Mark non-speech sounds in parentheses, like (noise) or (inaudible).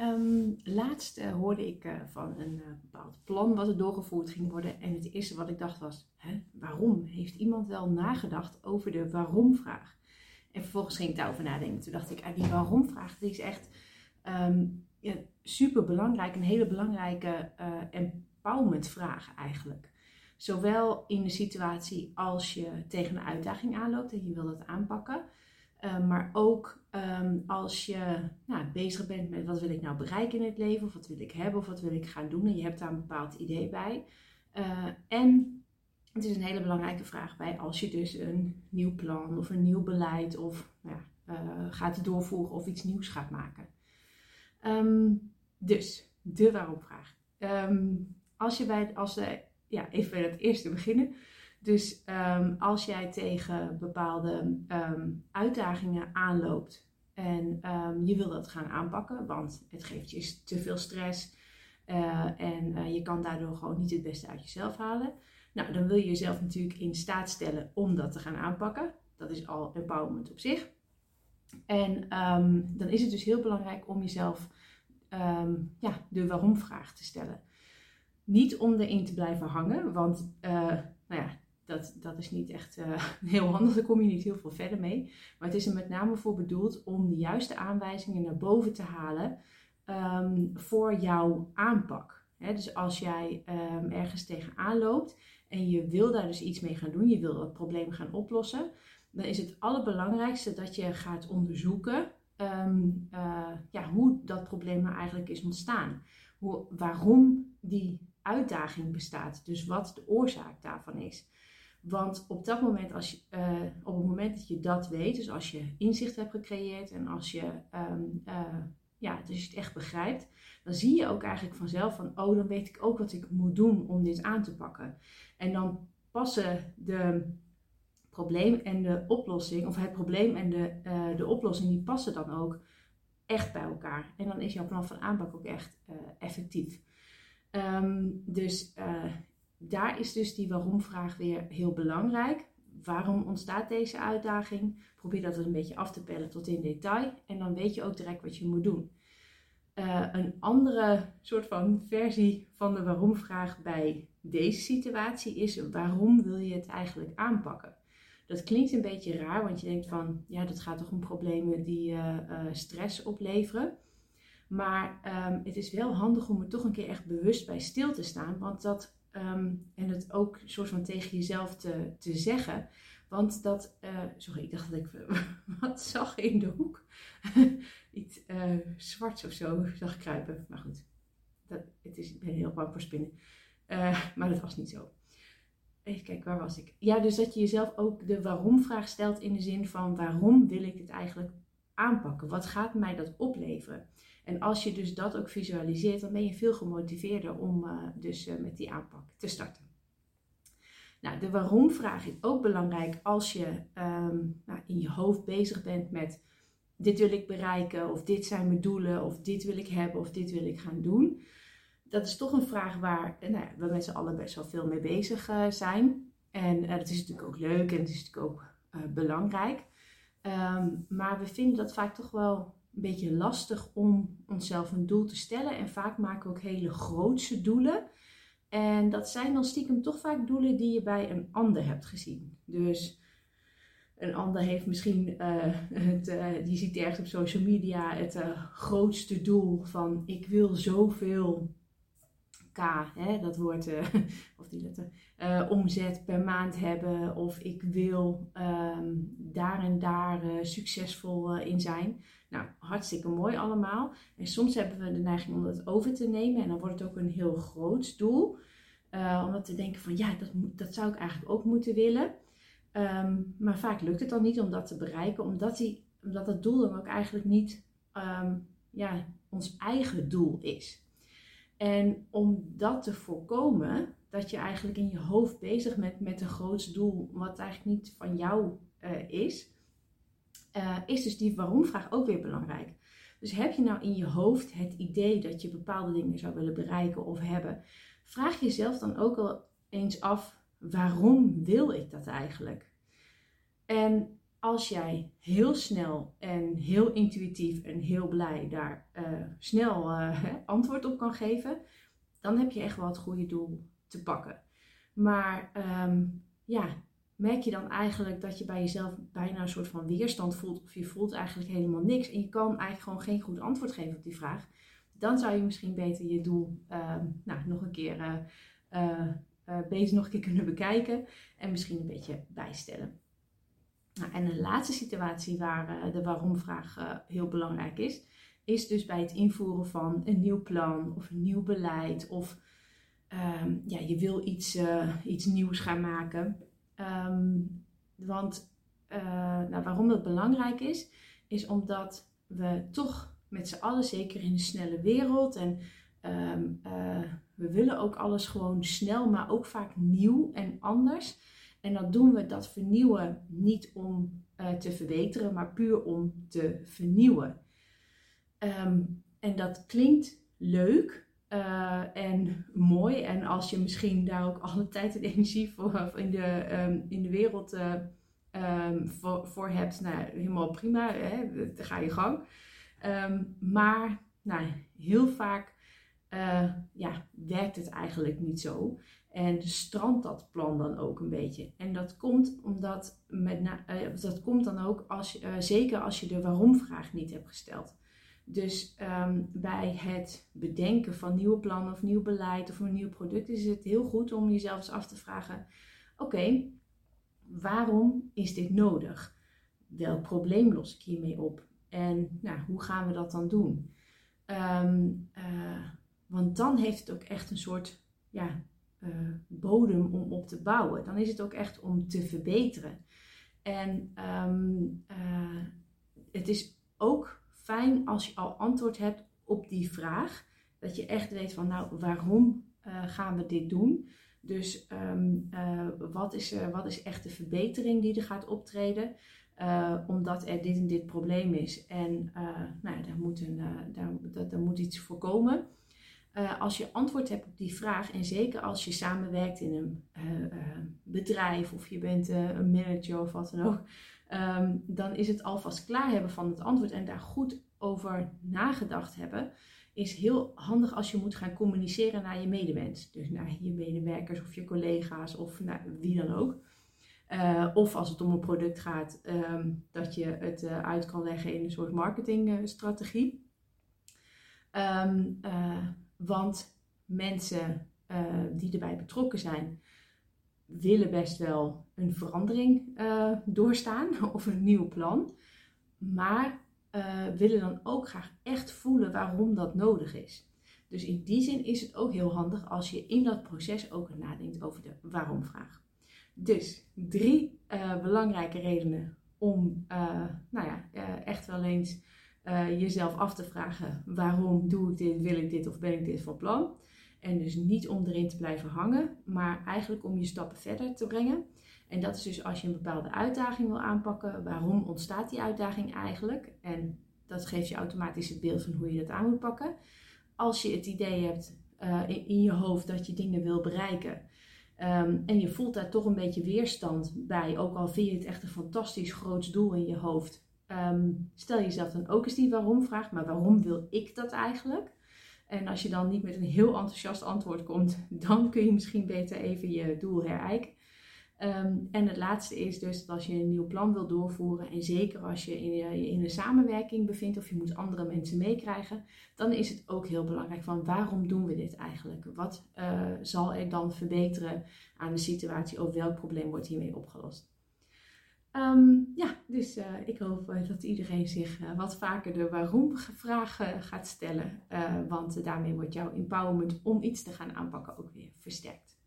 Um, laatst uh, hoorde ik uh, van een uh, bepaald plan wat er doorgevoerd ging worden. En het eerste wat ik dacht was, hè, waarom? Heeft iemand wel nagedacht over de waarom-vraag? En vervolgens ging ik daarover nadenken. Toen dacht ik, ah, die waarom-vraag, is echt um, ja, super belangrijk. Een hele belangrijke empowerment-vraag eigenlijk. Zowel in de situatie als je tegen een uitdaging aanloopt en je wil dat aanpakken. Uh, maar ook um, als je nou, bezig bent met wat wil ik nou bereiken in het leven, of wat wil ik hebben, of wat wil ik gaan doen. En je hebt daar een bepaald idee bij. Uh, en het is een hele belangrijke vraag bij als je dus een nieuw plan of een nieuw beleid of ja, uh, gaat doorvoeren of iets nieuws gaat maken. Um, dus de waarom-vraag. Um, als je bij, als de, ja, even bij het eerste beginnen. Dus um, als jij tegen bepaalde um, uitdagingen aanloopt en um, je wil dat gaan aanpakken, want het geeft je te veel stress uh, en uh, je kan daardoor gewoon niet het beste uit jezelf halen. Nou, dan wil je jezelf natuurlijk in staat stellen om dat te gaan aanpakken. Dat is al empowerment op zich. En dan is het dus heel belangrijk om jezelf ja, de waarom-vraag te stellen. Niet om erin te blijven hangen, want uh, nou ja, dat, dat is niet echt (laughs) uh, heel handig. Daar kom je niet heel veel verder mee. Maar het is er met name voor bedoeld om de juiste aanwijzingen naar boven te halen um, voor jouw aanpak. Dus als jij um, ergens tegenaan loopt en je wil daar dus iets mee gaan doen, je wil dat probleem gaan oplossen, dan is het allerbelangrijkste dat je gaat onderzoeken um, uh, ja, hoe dat probleem nou eigenlijk is ontstaan. Hoe, waarom die uitdaging bestaat. Dus wat de oorzaak daarvan is. Want op dat moment, als je, uh, op het moment dat je dat weet, dus als je inzicht hebt gecreëerd en als je, um, uh, ja, dus je het echt begrijpt, dan zie je ook eigenlijk vanzelf van, oh, dan weet ik ook wat ik moet doen om dit aan te pakken. En dan passen de probleem en de oplossing, of het probleem en de, uh, de oplossing, die passen dan ook echt bij elkaar. En dan is jouw plan van aanpak ook echt effectief. Um, dus daar is dus die waarom-vraag weer heel belangrijk. Waarom ontstaat deze uitdaging? Probeer dat een beetje af te pellen tot in detail en dan weet je ook direct wat je moet doen. Uh, een andere soort van versie van de waarom-vraag bij deze situatie is: waarom wil je het eigenlijk aanpakken? Dat klinkt een beetje raar, want je denkt van ja, dat gaat toch om problemen die uh, uh, stress opleveren. Maar um, het is wel handig om er toch een keer echt bewust bij stil te staan, want dat Um, en het ook soort van tegen jezelf te, te zeggen. Want dat, uh, sorry, ik dacht dat ik (laughs) wat zag in de hoek. (laughs) Iets uh, zwarts of zo zag kruipen. Maar goed, dat, het is, ik ben heel bang voor spinnen. Uh, maar dat was niet zo. Even kijken, waar was ik? Ja, dus dat je jezelf ook de waarom-vraag stelt in de zin van waarom wil ik dit eigenlijk aanpakken? Wat gaat mij dat opleveren? En als je dus dat ook visualiseert, dan ben je veel gemotiveerder om uh, dus uh, met die aanpak te starten. Nou, de waarom-vraag is ook belangrijk als je um, nou, in je hoofd bezig bent met dit wil ik bereiken, of dit zijn mijn doelen, of dit wil ik hebben, of dit wil ik gaan doen. Dat is toch een vraag waar nou ja, we met z'n allen best wel veel mee bezig zijn. En dat is natuurlijk ook leuk en het is natuurlijk ook belangrijk. Um, maar we vinden dat vaak toch wel een beetje lastig om onszelf een doel te stellen. En vaak maken we ook hele grootse doelen. En dat zijn dan stiekem toch vaak doelen die je bij een ander hebt gezien. Dus een ander heeft misschien, uh, het, uh, die ziet ergens op social media het uh, grootste doel van ik wil zoveel K, hè, dat woord, (laughs) of die letter, omzet per maand hebben. Of ik wil um, daar en daar succesvol in zijn. Nou, hartstikke mooi allemaal. En soms hebben we de neiging om dat over te nemen. En dan wordt het ook een heel groot doel. Uh, om te denken van ja, dat, dat zou ik eigenlijk ook moeten willen. Um, maar vaak lukt het dan niet om dat te bereiken. Omdat, die, omdat dat doel dan ook eigenlijk niet um, ja, ons eigen doel is. En om dat te voorkomen, dat je eigenlijk in je hoofd bezig bent met een groot doel, wat eigenlijk niet van jou uh, is, uh, is dus die waarom-vraag ook weer belangrijk. Dus heb je nou in je hoofd het idee dat je bepaalde dingen zou willen bereiken of hebben, vraag jezelf dan ook al eens af: waarom wil ik dat eigenlijk? En als jij heel snel en heel intuïtief en heel blij daar uh, snel uh, antwoord op kan geven, dan heb je echt wel het goede doel te pakken. Maar um, ja, merk je dan eigenlijk dat je bij jezelf bijna een soort van weerstand voelt of je voelt eigenlijk helemaal niks en je kan eigenlijk gewoon geen goed antwoord geven op die vraag, dan zou je misschien beter je doel um, nou, nog een keer uh, beter nog een keer kunnen bekijken en misschien een beetje bijstellen. Nou, en de laatste situatie waar uh, de waarom-vraag uh, heel belangrijk is, is dus bij het invoeren van een nieuw plan of een nieuw beleid of um, ja, je wil iets, uh, iets nieuws gaan maken. Um, want nou, waarom dat belangrijk is, is omdat we toch met z'n allen, zeker in de snelle wereld en um, we willen ook alles gewoon snel, maar ook vaak nieuw en anders. En dat doen we, dat vernieuwen, niet om uh, te verbeteren, maar puur om te vernieuwen. Um, en dat klinkt leuk uh, en mooi. En als je misschien daar ook alle (laughs) tijd en energie voor in de, um, in de wereld um, voor, voor, hebt, nou, helemaal prima, hè, dan ga je gang. maar nou, heel vaak ja, werkt het eigenlijk niet zo. En strandt dat plan dan ook een beetje. En dat komt omdat, met uh, dat komt dan ook als, uh, zeker als je de waarom-vraag niet hebt gesteld. Dus um, bij het bedenken van nieuwe plannen of nieuw beleid of een nieuw product is het heel goed om jezelf eens af te vragen: oké, waarom is dit nodig? Welk probleem los ik hiermee op? En nou, hoe gaan we dat dan doen? Um, uh, want dan heeft het ook echt een soort ja, uh, bodem om op te bouwen. Dan is het ook echt om te verbeteren. En um, uh, het is ook fijn als je al antwoord hebt op die vraag. Dat je echt weet van nou, waarom uh, gaan we dit doen? Dus um, wat, is, wat is echt de verbetering die er gaat optreden? omdat er dit en dit probleem is. En nou, daar, moet een, daar, daar, daar moet iets voorkomen. Uh, als je antwoord hebt op die vraag, en zeker als je samenwerkt in een uh, uh, bedrijf of je bent een manager of wat dan ook, um, dan is het alvast klaar hebben van het antwoord en daar goed over nagedacht hebben, is heel handig als je moet gaan communiceren naar je medewens. Dus naar je medewerkers of je collega's of naar wie dan ook. of als het om een product gaat, um, dat je het uit kan leggen in een soort marketingstrategie. Um, want mensen uh, die erbij betrokken zijn, willen best wel een verandering uh, doorstaan (laughs) of een nieuw plan. Maar uh, willen dan ook graag echt voelen waarom dat nodig is. Dus in die zin is het ook heel handig als je in dat proces ook nadenkt over de waarom-vraag. Dus drie belangrijke redenen om nou ja, echt wel eens uh, jezelf af te vragen: waarom doe ik dit, wil ik dit of ben ik dit van plan? En dus niet om erin te blijven hangen, maar eigenlijk om je stappen verder te brengen. En dat is dus als je een bepaalde uitdaging wil aanpakken, waarom ontstaat die uitdaging eigenlijk? En dat geeft je automatisch het beeld van hoe je dat aan moet pakken. Als je het idee hebt uh, in, je hoofd dat je dingen wil bereiken. Um, en je voelt daar toch een beetje weerstand bij, ook al vind je het echt een fantastisch groot doel in je hoofd. Um, stel jezelf dan ook eens die waarom-vraag, maar waarom wil ik dat eigenlijk? En als je dan niet met een heel enthousiast antwoord komt, (laughs) dan kun je misschien beter even je doel herijken. Um, en het laatste is dus dat als je een nieuw plan wil doorvoeren, en zeker als je in, in een samenwerking bevindt of je moet andere mensen meekrijgen, dan is het ook heel belangrijk van waarom doen we dit eigenlijk? Wat uh, zal er dan verbeteren aan de situatie of welk probleem wordt hiermee opgelost? Um, ja, dus uh, ik hoop uh, dat iedereen zich uh, wat vaker de waarom-vragen gaat stellen. want daarmee wordt jouw empowerment om iets te gaan aanpakken ook weer versterkt.